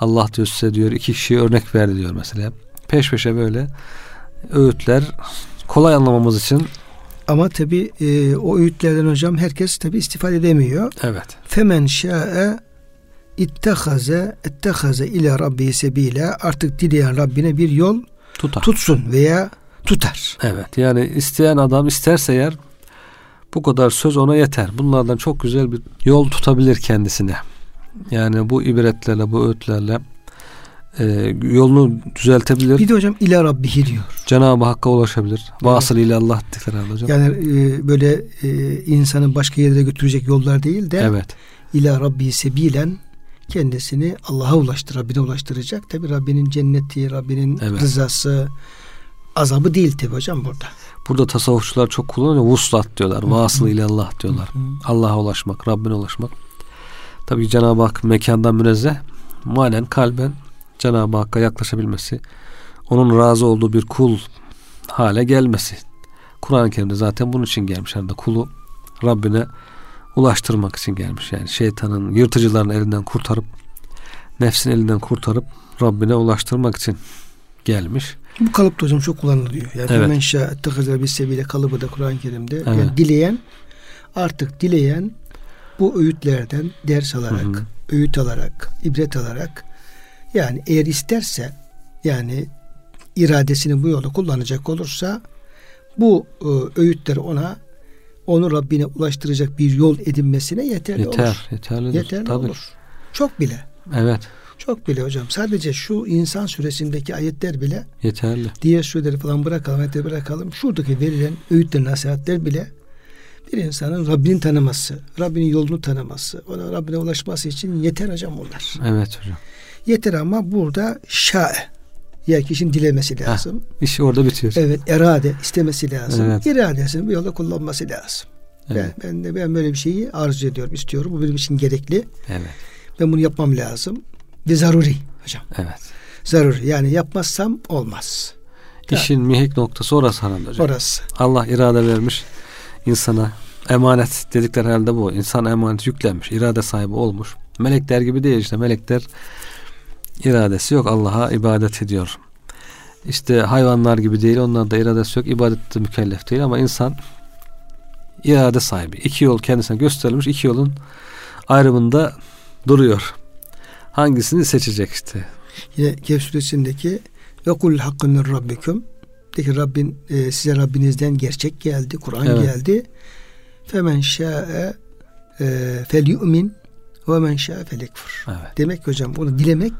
Allah diyor size diyor iki kişiye örnek verdi diyor mesela. Peş peşe böyle öğütler kolay anlamamız için ama tabi e, o öğütlerden hocam herkes tabi istifade edemiyor. Evet. Femen şa'e ittehaze ettehaze ile rabbi sebile artık dileyen Rabbine bir yol tutar. tutsun veya tutar. Evet yani isteyen adam isterse eğer bu kadar söz ona yeter. Bunlardan çok güzel bir yol tutabilir kendisine. Yani bu ibretlerle, bu öğütlerle e, yolunu düzeltebilir. Bir de hocam ila rabbihi diyor. Cenab-ı Hakk'a ulaşabilir. Vasıl ile Allah herhalde hocam. Yani e, böyle e, insanı başka yerlere götürecek yollar değil de evet. ila rabbi sebilen kendisini Allah'a ulaştır, Rabbine ulaştıracak. Tabi Rabbinin cenneti, Rabbinin evet. rızası, azabı değil tabi hocam burada. Burada tasavvufçular çok kullanıyor. Vuslat diyorlar. Vasıl ile Allah diyorlar. Allah'a ulaşmak, Rabbine ulaşmak. Tabi Cenab-ı Hak mekandan münezzeh. Malen kalben Cenab-ı Hakk'a yaklaşabilmesi, onun razı olduğu bir kul hale gelmesi. Kur'an-ı Kerim'de zaten bunun için gelmiş. Yani kulu Rabbine ulaştırmak için gelmiş. Yani şeytanın, yırtıcıların elinden kurtarıp nefsin elinden kurtarıp Rabbine ulaştırmak için gelmiş. Bu kalıp da hocam çok kullanılıyor. Yani evet. men şa'ettehazel bir sebebiyle kalıbı da Kur'an-ı Kerim'de. Evet. Yani dileyen artık dileyen bu öğütlerden ders alarak, hı hı. öğüt alarak, ibret alarak yani eğer isterse yani iradesini bu yolda kullanacak olursa bu e, öğütler ona onu Rabbine ulaştıracak bir yol edinmesine yeterli Yeter, olur. Yeterlidir. Yeterli Tabii. olur. Çok bile. Evet. Çok bile hocam. Sadece şu insan süresindeki ayetler bile yeterli. Diğer sureleri falan bırakalım, ayetleri bırakalım. Şuradaki verilen öğütler, nasihatler bile bir insanın Rabbini tanıması, Rabbinin yolunu tanıması, ona Rabbine ulaşması için yeter hocam bunlar. Evet hocam. Yeter ama burada şa'e ya kişinin dilemesi lazım. Heh, iş orada bitiyor. Evet, erade istemesi lazım. Evet. İradesini bu yolda kullanması lazım. Evet. Ben, ben de ben böyle bir şeyi arzu ediyorum, istiyorum. Bu benim için gerekli. Evet. Ben bunu yapmam lazım. Ve zaruri hocam. Evet. Zaruri. Yani yapmazsam olmaz. İşin mihek noktası orası hanım hocam. Orası. Allah irade vermiş insana. Emanet dedikler herhalde bu. İnsan emanet yüklenmiş. irade sahibi olmuş. Melekler gibi değil işte. Melekler iradesi yok. Allah'a ibadet ediyor. İşte hayvanlar gibi değil. Onlarda iradesi yok. İbadette mükellef değil ama insan irade sahibi. İki yol kendisine gösterilmiş. iki yolun ayrımında duruyor. Hangisini seçecek işte. Yine Kehf suresindeki ve kul hakkı min rabbikum de ki Rabbin e, size Rabbinizden gerçek geldi, Kur'an evet. geldi. Femen şa'e e, fel yu'min ve men şa'e fel Evet. Demek ki hocam bunu dilemek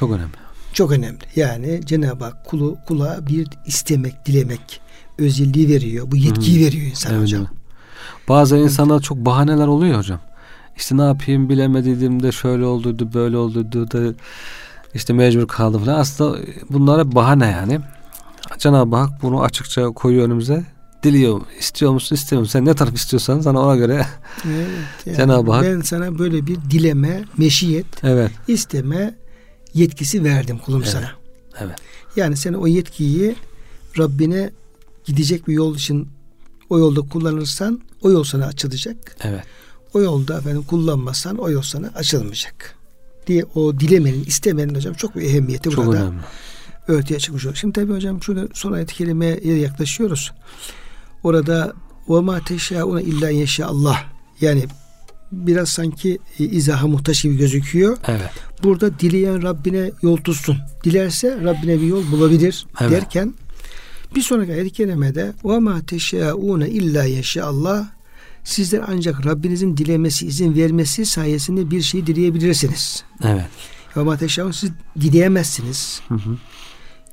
çok önemli. Çok önemli. Yani Cenab-ı Hak kulu, kula bir istemek, dilemek özelliği veriyor. Bu yetkiyi hmm. veriyor insan evet, hocam. Bazı evet. insanlar çok bahaneler oluyor hocam. İşte ne yapayım bilemediğim de şöyle olduydu, böyle olduydu da işte mecbur kaldım falan. Aslında bunlara bahane yani. Cenab-ı Hak bunu açıkça koyuyor önümüze. Diliyor, istiyor musun, istemiyor musun? Sen ne taraf istiyorsan sana ona göre evet, yani Cenab-ı Hak. Ben sana böyle bir dileme, meşiyet, evet. isteme yetkisi verdim kulum evet. sana. Evet. Yani sen o yetkiyi Rabbine gidecek bir yol için o yolda kullanırsan o yol sana açılacak. Evet. O yolda efendim kullanmazsan o yol sana açılmayacak. Diye o dilemenin, istemenin hocam çok bir ehemmiyeti çok burada. Önemli. Örtüye çıkmış oluyor. Şimdi tabii hocam şurada son ayet kelimeye yaklaşıyoruz. Orada ve ma teşauna illa yeşa Allah. Yani biraz sanki e, izaha muhtaç gibi gözüküyor. Evet. Burada dileyen Rabbine yol tutsun. Dilerse Rabbine bir yol bulabilir evet. derken bir sonraki ayet-i kerimede ve ma teşaune illa Allah sizler ancak Rabbinizin dilemesi, izin vermesi sayesinde bir şey dileyebilirsiniz. Evet. Ve ma teşaun siz dileyemezsiniz. Hı hı.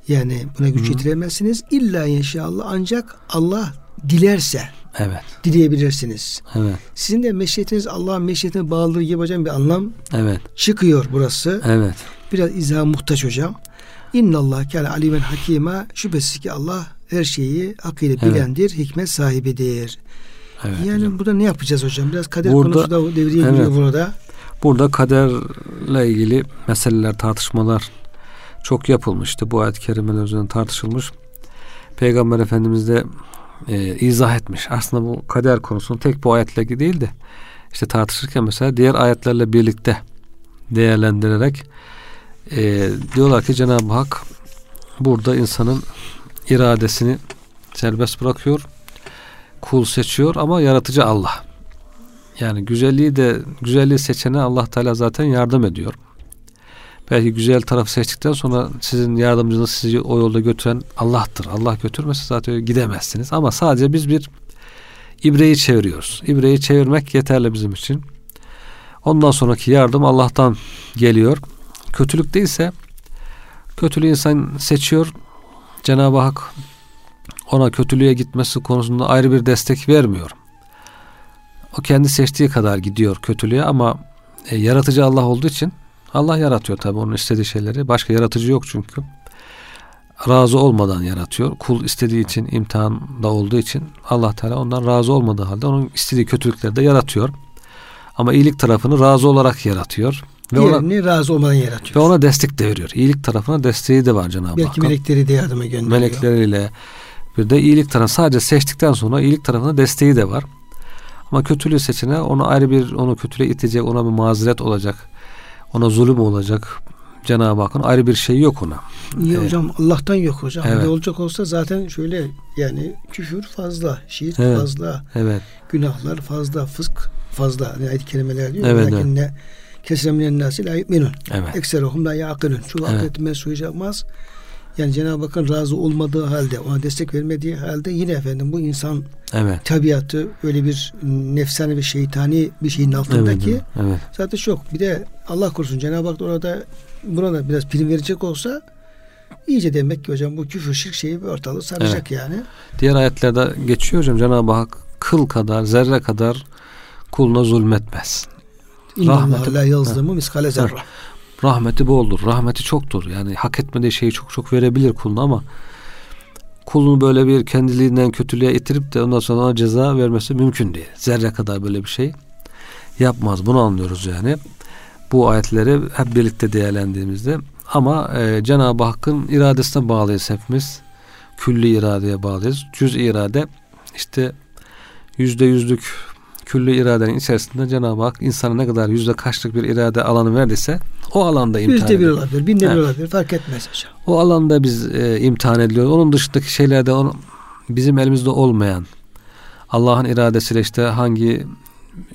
Yani buna güç yetiremezsiniz. İlla inşallah ancak Allah dilerse evet. dileyebilirsiniz. Evet. Sizin de meşiyetiniz Allah'ın meşiyetine bağlılığı gibi hocam bir anlam evet. çıkıyor burası. Evet. Biraz izah muhtaç hocam. İnnallah kâne alimen hakima şüphesiz ki Allah her şeyi bilendir, evet. hikmet sahibidir. Evet, yani hocam. burada ne yapacağız hocam? Biraz kader burada, konusu da devreye evet, giriyor burada. Burada kaderle ilgili meseleler, tartışmalar çok yapılmıştı. Bu ayet-i kerimeler üzerine tartışılmış. Peygamber Efendimiz de e, izah etmiş. Aslında bu kader konusunu tek bu ayetle değil de işte tartışırken mesela diğer ayetlerle birlikte değerlendirerek e, diyorlar ki Cenab-ı Hak burada insanın iradesini serbest bırakıyor. Kul seçiyor ama yaratıcı Allah. Yani güzelliği de güzelliği seçene Allah Teala zaten yardım ediyor. Belki güzel tarafı seçtikten sonra sizin yardımcınız sizi o yolda götüren Allah'tır. Allah götürmese zaten gidemezsiniz. Ama sadece biz bir ibreyi çeviriyoruz. İbreyi çevirmek yeterli bizim için. Ondan sonraki yardım Allah'tan geliyor. Kötülük değilse kötülüğü insan seçiyor. Cenab-ı Hak ona kötülüğe gitmesi konusunda ayrı bir destek vermiyor. O kendi seçtiği kadar gidiyor kötülüğe ama e, yaratıcı Allah olduğu için Allah yaratıyor tabi onun istediği şeyleri. Başka yaratıcı yok çünkü. Razı olmadan yaratıyor. Kul istediği için imtihanda olduğu için Allah Teala ondan razı olmadığı halde onun istediği kötülükleri de yaratıyor. Ama iyilik tarafını razı olarak yaratıyor. Ve Diğerini ona, razı olmadan yaratıyor. Ve ona destek de veriyor. İyilik tarafına desteği de var Cenab-ı Hak. Belki melekleri de yardıma gönderiyor. Melekleriyle bir de iyilik tarafı sadece seçtikten sonra iyilik tarafına desteği de var. Ama kötülüğü seçene onu ayrı bir onu kötülüğe itecek ona bir mazeret olacak ona zulüm olacak. Cenab-ı Hakk'ın ayrı bir şey yok ona. İyi ee, hocam Allah'tan yok hocam. Evet. Öyle olacak olsa zaten şöyle yani küfür fazla, şirk evet. fazla, evet. günahlar fazla, fısk fazla. Yani ayet kelimeler diyor. Evet, Lakin ne kesreminen nasi la yu'minun. Evet. Ekseruhum la yaqilun. Şu evet. akletime suyacakmaz. Yani Cenab-ı Hakk'ın razı olmadığı halde, ona destek vermediği halde yine efendim bu insan evet. tabiatı öyle bir nefsani ve şeytani bir şeyin altındaki evet, evet. zaten çok. Bir de Allah korusun Cenab-ı Hak orada buna da biraz prim verecek olsa iyice demek ki hocam bu küfür şirk şeyi bir ortalığı saracak evet. yani. Diğer ayetlerde geçiyor hocam Cenab-ı Hak kıl kadar zerre kadar kuluna zulmetmez. Rahmeti la yazlimu miskale zerre. Rahmeti boldur. Rahmeti çoktur. Yani hak etmediği şeyi çok çok verebilir kuluna ama kulunu böyle bir kendiliğinden kötülüğe itirip de ondan sonra ona ceza vermesi mümkün değil. Zerre kadar böyle bir şey yapmaz. Bunu anlıyoruz yani. Bu ayetleri hep birlikte değerlendiğimizde ama e, Cenab-ı Hakk'ın iradesine bağlıyız hepimiz. Külli iradeye bağlıyız. Cüz irade işte yüzde yüzlük külli iradenin içerisinde Cenab-ı Hak insana ne kadar yüzde kaçlık bir irade alanı verdiyse o alanda imtihan Yüzde bir olabilir, binde bir olabilir fark etmez hocam. O alanda biz e, imtihan ediliyoruz. Onun dışındaki şeylerde onu, bizim elimizde olmayan Allah'ın iradesiyle işte hangi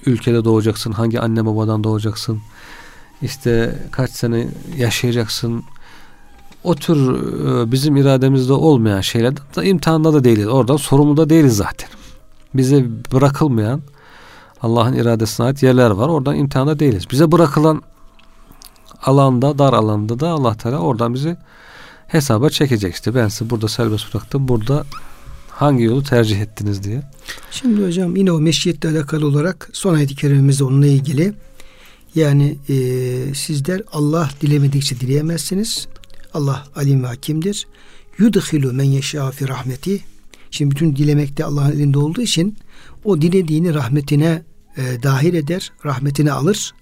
ülkede doğacaksın, hangi anne babadan doğacaksın, işte kaç sene yaşayacaksın. O tür e, bizim irademizde olmayan şeyler de imtihanda da değiliz. Oradan sorumlu da değiliz zaten. Bize bırakılmayan Allah'ın iradesine ait yerler var. Oradan imtihanda değiliz. Bize bırakılan alanda, dar alanda da Allah Teala oradan bizi hesaba çekecek işte. Ben sizi burada serbest bıraktım. Burada hangi yolu tercih ettiniz diye. Şimdi hocam yine o meşiyetle alakalı olarak son ayet-i kerimemizde onunla ilgili yani e, sizler Allah dilemedikçe dileyemezsiniz. Allah alim ve hakimdir. Yudhilu men yeşâ fi rahmeti. Şimdi bütün dilemek de Allah'ın elinde olduğu için o dilediğini rahmetine e, dahil eder, rahmetine alır.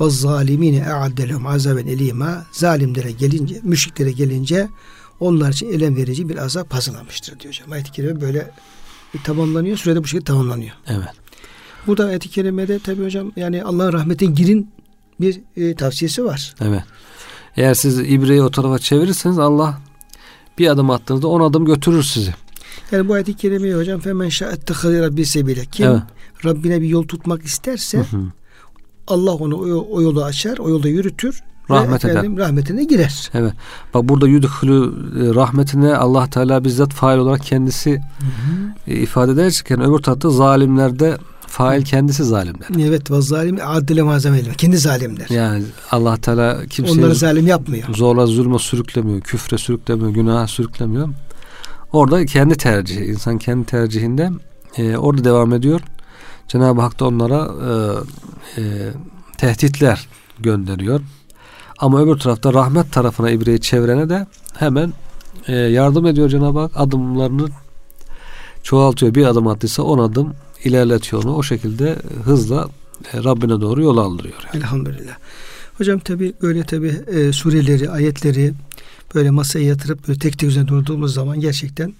Ve zalimine e'addelehum azaben elima. Zalimlere gelince, müşriklere gelince onlar için elem verici bir azap hazırlamıştır diyor hocam. Ayet-i kerime böyle tamamlanıyor. Sürede bu şekilde tamamlanıyor. Evet. Burada ayet-i kerimede tabi hocam yani Allah'ın rahmetine girin bir e, tavsiyesi var. Evet. Eğer siz ibreyi o tarafa çevirirseniz Allah bir adım attığınızda on adım götürür sizi. Yani bu ayet-i kerimeyi hocam femen şa'ettehâli rabbi sebile. Kim Evet. Rabbine bir yol tutmak isterse Hı hı. Allah onu o, o yolu açar, o yolda yürütür. Rahmet eder. rahmetine girer. Evet. Bak burada yudhulu e, rahmetine Allah Teala bizzat fail olarak kendisi e, ifade ederken öbür tarafta zalimlerde fail kendisi zalimler. Evet ve zalim adile malzeme. Kendi zalimler. Yani Allah Teala kimseyi Onları zalim yapmıyor. zorla zulme sürüklemiyor, küfre sürüklemiyor, günaha sürüklemiyor. Orada kendi tercihi, insan kendi tercihinde e, orada devam ediyor. Cenab-ı Hak da onlara e, e, tehditler gönderiyor. Ama öbür tarafta rahmet tarafına ibreyi çevrene de hemen e, yardım ediyor Cenab-ı Hak. Adımlarını çoğaltıyor. Bir adım attıysa on adım ilerletiyor onu. O şekilde hızla e, Rabbine doğru yol aldırıyor. Yani. Elhamdülillah. Hocam tabi böyle tabi e, sureleri, ayetleri böyle masaya yatırıp böyle tek tek üzerine durduğumuz zaman gerçekten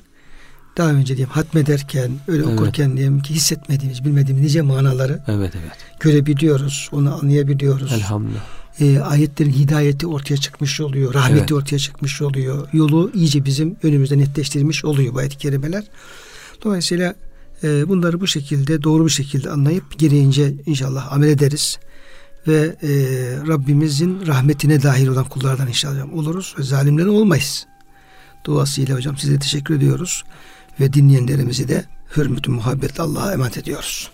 daha önce diyeyim hatmederken, öyle Evet. okurken diyelim ki hissetmediğimiz, bilmediğimiz nice manaları Evet evet. görebiliyoruz, onu anlayabiliyoruz. Elhamdülillah. E, ayetlerin hidayeti ortaya çıkmış oluyor, rahmeti Evet. ortaya çıkmış oluyor. Yolu iyice bizim önümüzde netleştirilmiş oluyor bu ayet-i kerimeler. Dolayısıyla e, bunları bu şekilde doğru bir şekilde anlayıp gereğince inşallah amel ederiz. Ve e, Rabbimizin rahmetine dahil olan kullardan inşallah oluruz ve zalimlerin olmayız. Duasıyla hocam size teşekkür ediyoruz ve dinleyenlerimizi de hürmetü muhabbetle Allah'a emanet ediyoruz.